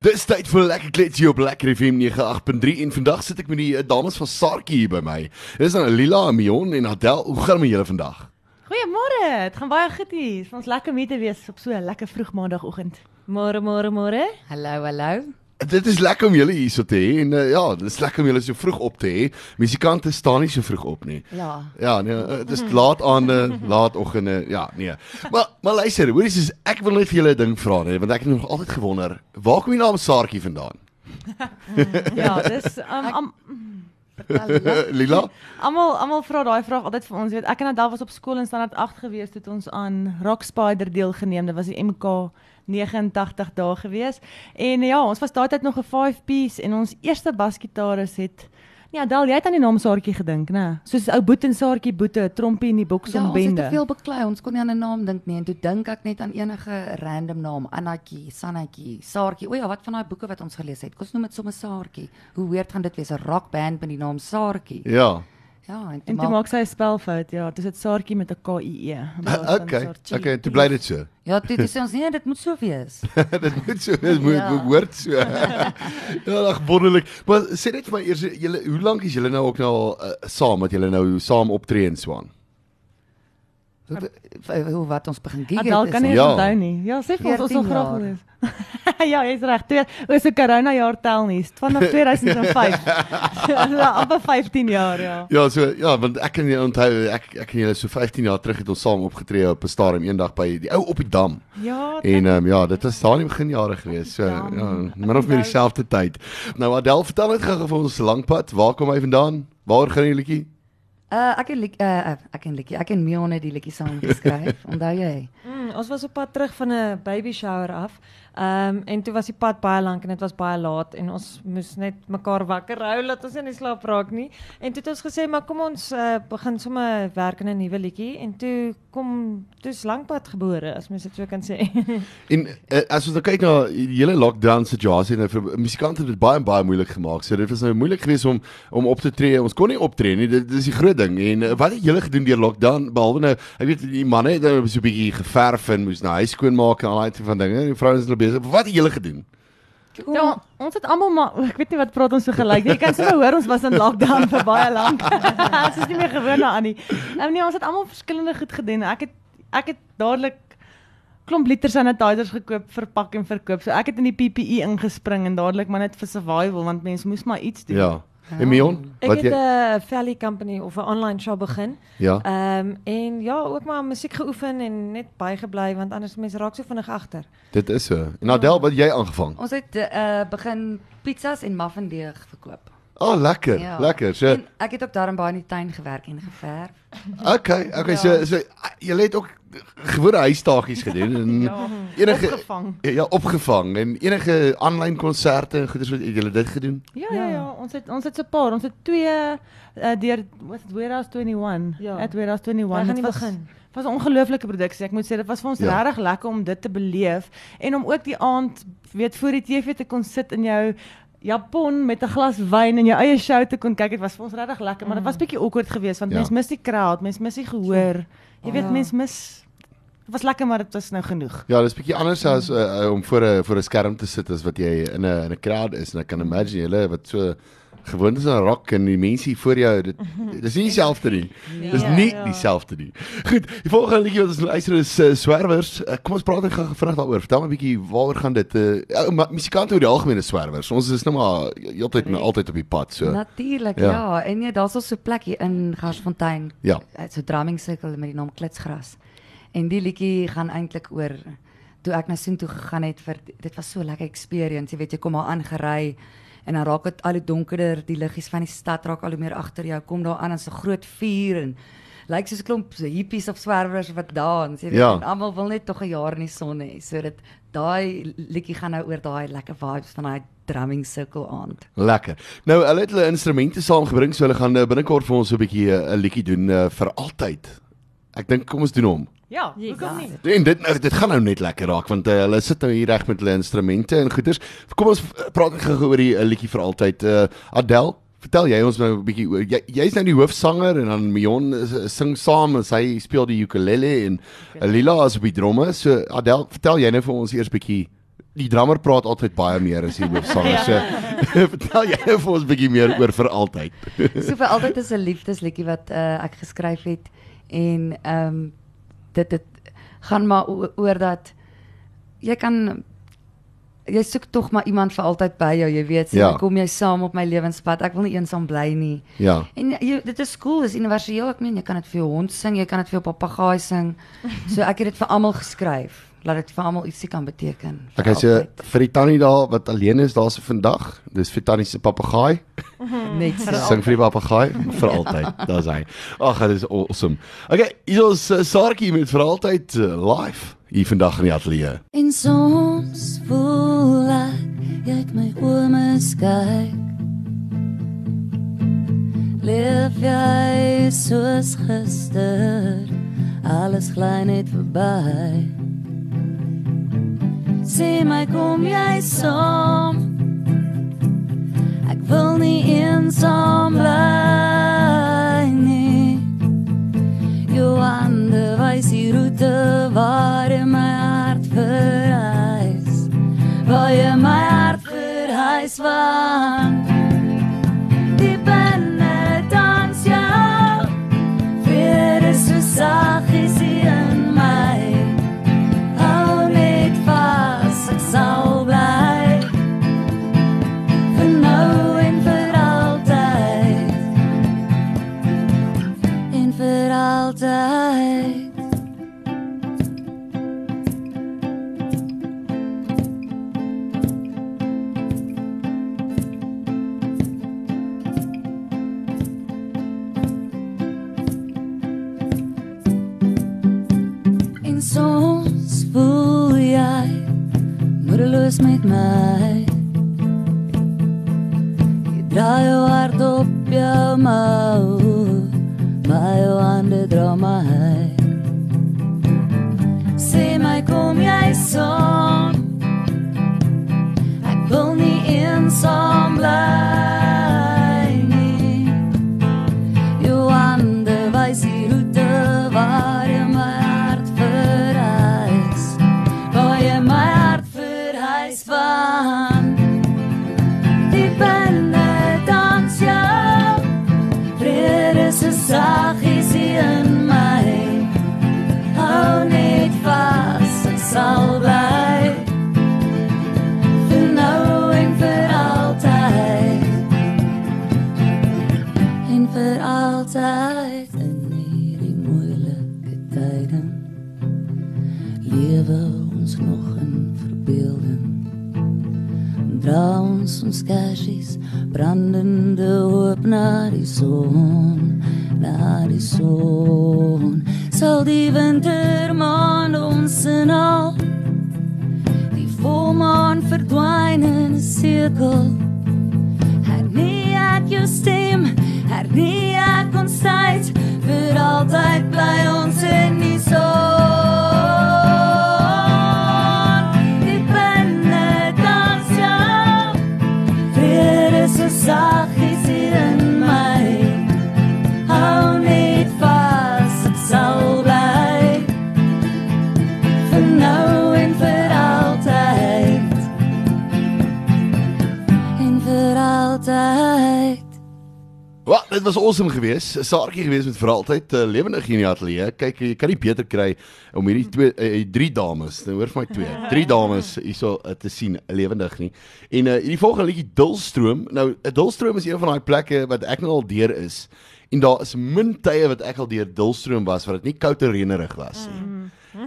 Dis tyd vir lekker kletsie op Lekker FM 98.3 en vandag sit ek met die uh, dames van Sarkie hier by my. Dis dan Lila, Mion en Adel. Hoe gaan met julle vandag? Goeiemôre. Dit gaan baie goed hier. Ons lekker mee te wees op so 'n lekker vroeg maandagooggend. Môre, môre, môre. Hallo, hallo. Dit is lekker om julle hier so te hê en uh, ja, dit is lekker om julle so vroeg op te hê. Musikante staan nie so vroeg op nie. Ja. Ja, nee, uh, dis laat aande, laat oggende. Ja, nee. Maar maar luister, hoorie soos ek wil net vir julle 'n ding vra nee, want ek het nog altyd gewonder, waar kom die naam Sarkie vandaan? Ja, dis um, um, Lila? almal almal vra daai vraag altyd vir ons. Jy weet, ek en Adel was op skool in standaard 8 gewees toe het ons aan Rock Spider deelgeneem. Dit was die MK 89 dae gewees. En ja, ons was daai tyd nog 'n 5 piece en ons eerste basgitaris het Nee, Adel, jy het aan die naam Saartjie gedink, né? Soos ou Boet en Saartjie Boete, trompie in die Ja, boksom ons het bende. te veel beklei. Ons kon nie aan 'n naam dink nie en toe dink ek net aan enige random naam, Annatjie, Sannetjie, Saartjie. O ja, wat van daai boeke wat ons gelees het? Kom ons noem dit sommer Saartjie. Hoe weird gaan dit wees 'n rockband met die naam Saartjie? Ja. Ja, en En toe toe maak maak sy 'n spelfout. Ja, dis dit Saartjie met 'n K I E. Okay. Saartjie. Okay, toe bly dit so. Ja, toe toe sê ons nee, dit moet so wees. dit moet so dit moet Ja. behoort so. ja, ag wonderlik. Maar sê net vir my eers julle hoe lank is julle nou ook nou al uh, saam wat julle nou saam optree in Swaan? V- Hoe wat ons begin gee. Adel kan nie Ja. ja. onthou nie. Ja, sê vir ons ons wil 14 graag wees. ja, jy's reg. Twee oor so corona jaar tel nie. Vanaf 2005. so amper 15 jaar, ja. Ja, so ja, want ek kan nie onthou ek ek en julle so 15 jaar terug het ons saam opgetree op 'n stadium eendag by die ou op die dam. Ja, En ehm um, ja, dit was daar in die beginjare gewees. So Ja. ja, min of meer dieselfde tyd. Nou Adel, vertel net gou vir ons langpad. Waar kom hy vandaan? Waar gaan jy liedjie? Uh ek en Lik- uh, ek en Likkie, ek en Mion het die liedjie saam geskryf. Onthou jy? Mm, ons was op pad terug van 'n baby shower af. Ehm um, en toe was die pad baie lank en dit was baie laat en ons moes net mekaar wakker hou laat ons nie in slaap raak nie. En toe het ons gesê maar kom ons uh, begin sommer werk aan 'n nuwe liedjie en toe kom toe's lankpad gebore as mens dit so kan sê. En uh, as ons nou kyk na die hele lockdown situasie nou vir musikante het dit baie baie moeilik gemaak. So dit was nou moeilik geweest om om op te tree. Ons kon nie optree nie. Dit, dit is die groot ding. En uh, wat het julle gedoen deur lockdown behalwe nou ek weet die manne het nou so 'n bietjie geverf en moes nou huis skoon maak en al daai tipe van dinge. Die vrouens hulle besig. Wat het julle gedoen? Ja, ons het almal maar ek weet nie wat praat ons so gelyk nie. Jy kan sommer hoor ons was in lockdown vir baie lank. ons is nie meer gewoond daaraan nie. Um, nee, ons het almal verskillende goed gedoen. Ek het ek het dadelik klomp liter sanitizers gekoop, verpak en verkoop. So ek het in die PPE ingespring en dadelik maar net vir survival want mense moes maar iets doen. Ja. En Mion, Ek wat het jy 'n Valley company of 'n online shop begin. Ja. Ehm um, en ja, ook maar musiek geoefen en net bygebly want anders mense raak so vinnig agter. Dit is so. En Adel, wat jy aangevang? Ons het uh begin pizzas en muffin-deeg verkoop. Oh, lekker. Ja. Lekker. So En ek het ook daarin baie in die tuin gewerk en geverf. Okay, okay, so so jy het ook gewone huistagies gedoen en Ja, enige opgevang. Ja, ja, opgevang en enige aanlyn konserte en goeders wat het julle dit gedoen? Ja, ja, ja, ons het ons het so 'n paar. Ons het twee uh, deur wat Warehouse 21. Ja. At Warehouse Hy 21. gaan Dit nie was begin. was 'n ongelooflike produksie. Ek moet sê dit was vir ons Ja. regtig lekker om dit te beleef en om ook die aand weet voor die TV te kon sit in jou Japon met 'n glas wyn en jou eie show te kon kyk. Dit was vir ons regtig lekker, maar dit was bietjie awkward geweest want Ja. mens mis die crowd, mens mis die gehoor. Jy weet Ja. mens mis Dit was lekker maar dit was nou genoeg. Ja, dis bietjie anders as uh, om voor 'n voor 'n skerm te sit as wat jy in 'n in 'n crowd is en ek kan imagine julle wat so gewoond is aan rock en die mense hier voor jou dit dis nie dieselfde nie. Dis Ja, nie ja. dieselfde nie. Goed, die volgende liedjie wat ons luister is uh, Swerwers. Uh, kom ons praat net gou vinnig daaroor. Vertel my 'n bietjie waaroor gaan dit? Uh, ja, ma- musikante oor die algemeen is Swerwers. Ons is nou maar heeltyd en altyd op die pad so. Natuurlik, Ja. ja. ja. En ja, daar's ook so 'n plek hier in Garsfontein. Ja. So 'n drumming circle met die naam Klitsgras. En die liedjie gaan eintlik oor toe ek na Soontoe gegaan het vir dit was so 'n lekker experience. Jy weet jy kom daar aangery en dan raak dit al hoe donkerder, die liggies van die stad raak al hoe meer agter jou. Kom daar aan en so groot vuur en lyk soos 'n klomp hippies of swerwers wat dans, jy weet. Ja. Almal wil net tog 'n jaar in die son hê. So dit daai liedjie gaan nou oor daai lekker vibes van daai drumming circle aand. Lekker. Nou hulle het hulle instrumente saamgebring, so hulle gaan uh, binnekort vir ons 'n bietjie uh, 'n liedjie doen uh, vir altyd. Ek dink kom ons doen hom. Ja, hoekom nie? En dit nou dit gaan nou net lekker raak want uh, hulle sit nou hier reg met hulle instrumente en goeders. Kom ons uh, praat gou oor die uh, liedjie vir altyd. Uh, Adel, vertel jy ons nou 'n bietjie oor jy jy's nou die hoofsanger en dan Mion uh, sing saam en sy speel die ukulele en okay. Lila is op die dromme. So Adel, vertel jy nou vir ons eers bietjie die drummer praat altyd baie meer as die hoofsanger. So vertel jy nou vir ons bietjie meer oor vir altyd. So vir altyd is 'n liefdesliedjie wat uh, ek geskryf het en ehm um, dit dit gaan maar oor dat jy kan jy soek tog maar iemand vir altyd by jou, jy weet, Ja. kom jy saam op my lewenspad. Ek wil nie eensaam bly nie. Ja. En jy, dit is cool, dis universeel. Ek meen jy kan dit vir jou hond sing, jy kan dit vir jou papegaai sing. So ek het dit vir almal geskryf, laat dit vir almal ietsie kan beteken. Okay, so altyd. vir die tannie daar wat alleen is daar se vandag, dis vir tannie se papegaai. Net so. Sing vir die papegaai vir altyd. Daar's hy. Ag, dit is awesome. Okay, hier is uh, Saartjie met vir altyd uh, live hier vandag in die ateljee. En soms voel ek jy het my oë skyk. Leef jy soos gister, alles gly net verby. Sê my kom jy saam? Wil nie eensaam bly nie. Jou hande wys die roete waar my hart verhuis. Waar my hart verhuis van. Moedeloos met my. Jy draai jou hart op jou mou, maar jou hande dra my. Sê my kom jy saam? Ek wil nie eensaam brandende hoop na die son, na die son. Sal die wintermaan ons in al die volmaan verdwyn in 'n sirkel. Hernie ek jou stem, hernie ek ons tyd, vir altyd bly ons in die son. So saggies hier in Wat, dit was awesome geweest. Saartjie geweest met vir altyd uh, lewendig hier in die ateljee. Kyk, jy kan nie beter kry om hierdie twee uh, drie dames, nou hoor vir my twee, drie dames hierso uh, te sien lewendig nie. En uh, hierdie volgende liedjie Dulstroom. Nou, 'n Dulstroom is een van daai plekke wat ek nou al deur is. En daar is min tye wat ek al deur Dulstroom was wat dit nie koud en reënerig was nie.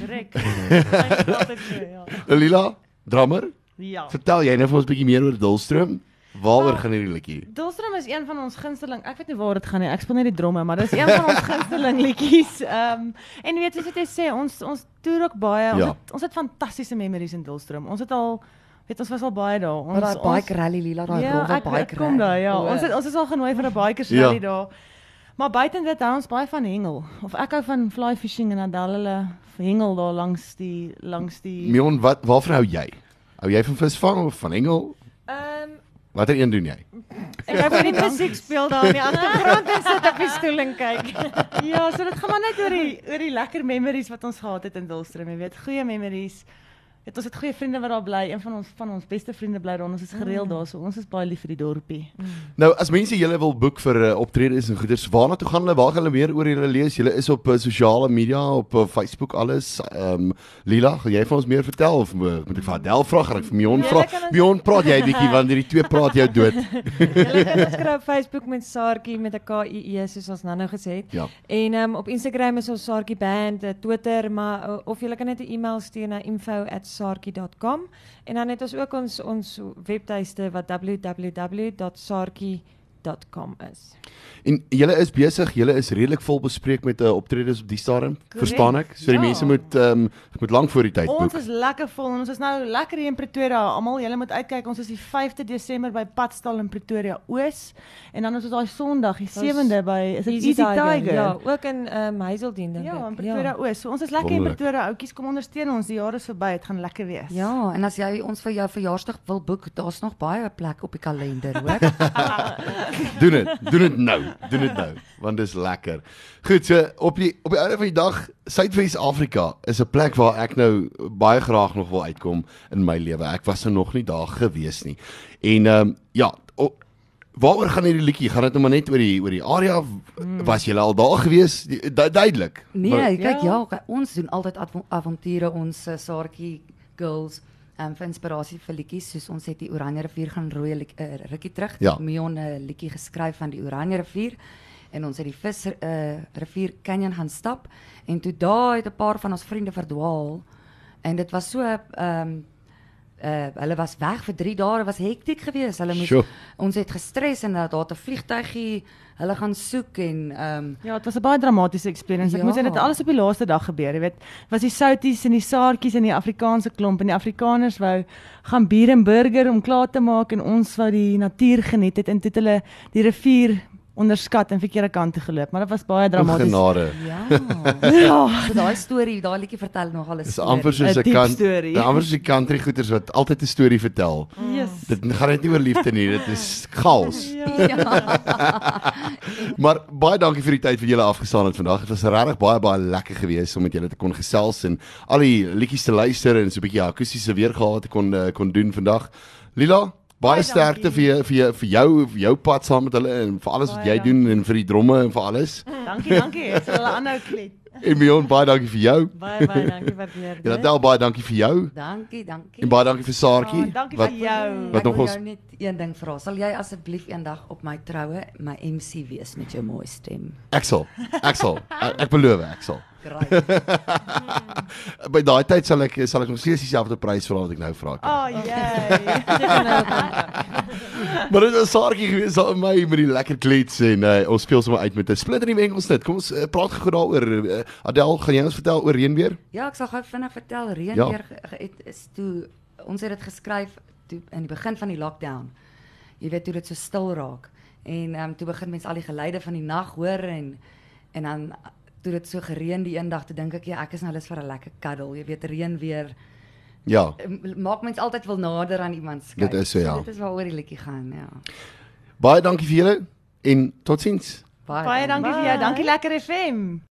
Direk. Ek is altyd so, ja. Mm. Lila, drummer, Ja. vertel jy nou vir ons 'n bietjie meer oor Dulstroom? Waaroor gaan hierdie liedjie? Dolstrom is een van ons gunsteling. Ek weet nie waar dit gaan nie. Ek speel net die dromme, maar dis een van ons gunsteling liedjies. Ehm um, en weet jy wat jy sê, ons ons toer ook baie. Ons Ja. het ons het fantastiese memories in Dolstrom. Ons het al weet ons was al baie daar. Ons daai bike rally Lila, daai Ja, rowwe bike ek kom daar, ja. O, Ons het ons is al genooi vir 'n bikers Ja. rally daar. Maar buiten dit hou ons baie van hengel. Of ek hou van fly fishing en dan hulle hengel daar langs die langs die Mion, wat waarvan hou jy? Hou jy van visvang of van hengel? Ehm Watter een doen jy? ek hou van die musiek speel daar in die agtergrond en sit op die stoel en kyk. Ja, so dit gaan maar net oor die oor die lekker memories wat ons gehad het in Dulstrom, jy weet, goeie memories. Het ons het goeie vriende wat daar bly. Een van ons van ons beste vriende bly daar. Ons is gereeld daar, so ons is baie lief vir die dorpie. Nou as mense julle wil boek vir uh, optredes en goeders, waarna toe gaan hulle? Waar gaan hulle meer oor julle lees? Julle is op uh, sosiale media, op uh, Facebook alles. Ehm um, Lila, gaan jy vir ons meer vertel of uh, moet ek vir Adel vra? Gaan ek vir Mion Julle vra? Mion, praat jy bietjie want hierdie twee praat jou dood. Julle kan ons kry op Facebook met Saartjie met 'n K I E soos ons nou-nou gesê het. Ja. En um, op Instagram is ons Saartjie Band, Twitter, maar uh, of jy kan net 'n e-mail stuur na info@saartjie.com en dan het ons ook ons ons webtuiste wat www.saartjie.com is. En julle is besig, julle is redelik vol bespreek met 'n uh, optredes op die stadium. Verstaan ek? So die Ja. mense moet ehm um, moet lank voor die tyd Ons boek. is lekker vol en ons is nou lekker hier in Pretoria. Almal, julle moet uitkyk. Ons is die 5de Desember by Padstal in Pretoria Oos en dan is ons daai Sondag, die 7de by is dit Easy, Tiger. Ja, ook in um, Hazelden dink Ja, ek. in Pretoria Oos. So ons is lekker in Wonderlik. Pretoria. Ouetjies, kom ondersteun ons. Die jaar is verby. Dit gaan lekker wees. Ja, en as jy ons vir jou verjaarsdag wil boek, daar's nog baie plek op die kalender, hoor. Doen dit. Doen dit nou. Doen dit nou want dis lekker. Goed, so op die op die einde van die dag, Suidwes-Afrika is 'n plek waar ek nou baie graag nog wil uitkom in my lewe. Ek was er nog nie daar gewees nie. En ehm um, ja, o, waaroor gaan hierdie liedjie? Gaan dit nou maar net oor die oor die area? Was jy al daar gewees? Du duidelik. Nee, Maar- kyk Ja. ja, ons doen altyd avo- avonture ons uh, Saartjie girls um, vir inspirasie vir liedjies soos ons het die Oranje rivier gaan rooi liek- uh, rukkie terug. Ja. Mion 'n liedjie geskryf van die Oranje rivier. En ons het die vis uh, rivier canyon gaan stap. En toe daar het 'n paar van ons vriende verdwaal. En dit was so ehm um, uh, hulle was weg vir 3 dae, dit was hektiek geweest. Hulle moes Sjoe. ons het gestres en uh, daar 'n vliegtuigie hulle gaan soek en ehm um, Ja, dit was 'n baie dramatiese experience. Ek Ja. moet sê dit alles op die laaste dag gebeur, jy weet. Was die souties en die saartjies in die Afrikaanse klomp en die Afrikaners wou gaan bier en burger om klaar te maak en ons wou die natuur geniet het en toe het hulle die rivier onderskat en verkeerde kant toe geloop, maar dit was baie dramaties. Genade. ja. Ja. So daai storie, daai liedjie vertel nogal 'n Dis amper soos 'n diep kan storie. amper soos die country goeters wat altyd 'n storie vertel. Yes. Dit gaan net nie oor liefde nie, dit is chaos. Maar baie dankie vir die tyd wat julle afgestaan het vandag. Dit was regtig baie baie lekker geweest om met julle te kon gesels en al die liedjies te luister en so 'n bietjie akoestiese weergawe te kon uh, kon doen vandag. Lila, baie Baie sterkte dankie. vir jou vir jou vir jou vir jou pad saam met hulle en vir alles wat jy doen en vir die dromme en vir alles. Dankie, dankie. Ek sal hulle aanhou klet. En Mion, baie dankie vir jou. Baie baie dankie waardeer dit. Adel, baie dankie vir jou. Dankie, dankie. En baie dankie vir Saartjie. Oh, dankie wat vir jou. wat nog ons net een ding vra. Sal jy asseblief eendag op my troue my MC wees met jou mooi stem? ek sal. Ek sal. Ek, beloof ek sal. By daai tyd sal ek sal ek nog steeds dieselfde prys vra wat ek nou vra. Oh, jy. Maar dit was Saartjie gewees met my met die lekker klets en uh, ons speel sommer uit met 'n splinter nuwe enkelsnit. Kom ons uh, praat gou daaroor. Uh, Adel, gaan jy ons vertel oor reënweer? Ja, ek sal gou vinnig vertel. Reën Ja. weer ge- het is toe ons het dit geskryf toe in die begin van die lockdown. Jy weet toe dit so stil raak. En ehm um, toe begin mense al die geluide van die nag hoor en en dan toe dit so gereën die een dag, toe dink ek ja, ek is nou lus vir 'n lekker cuddle. Jy weet reën weer Ja. maak mens altyd wil nader aan iemand skryf. Dit is so, ja. Dit is waaroor die liedjie gaan, ja. Baie dankie vir julle en totsiens. Baie dankie vir jou. Dankie Lekker FM.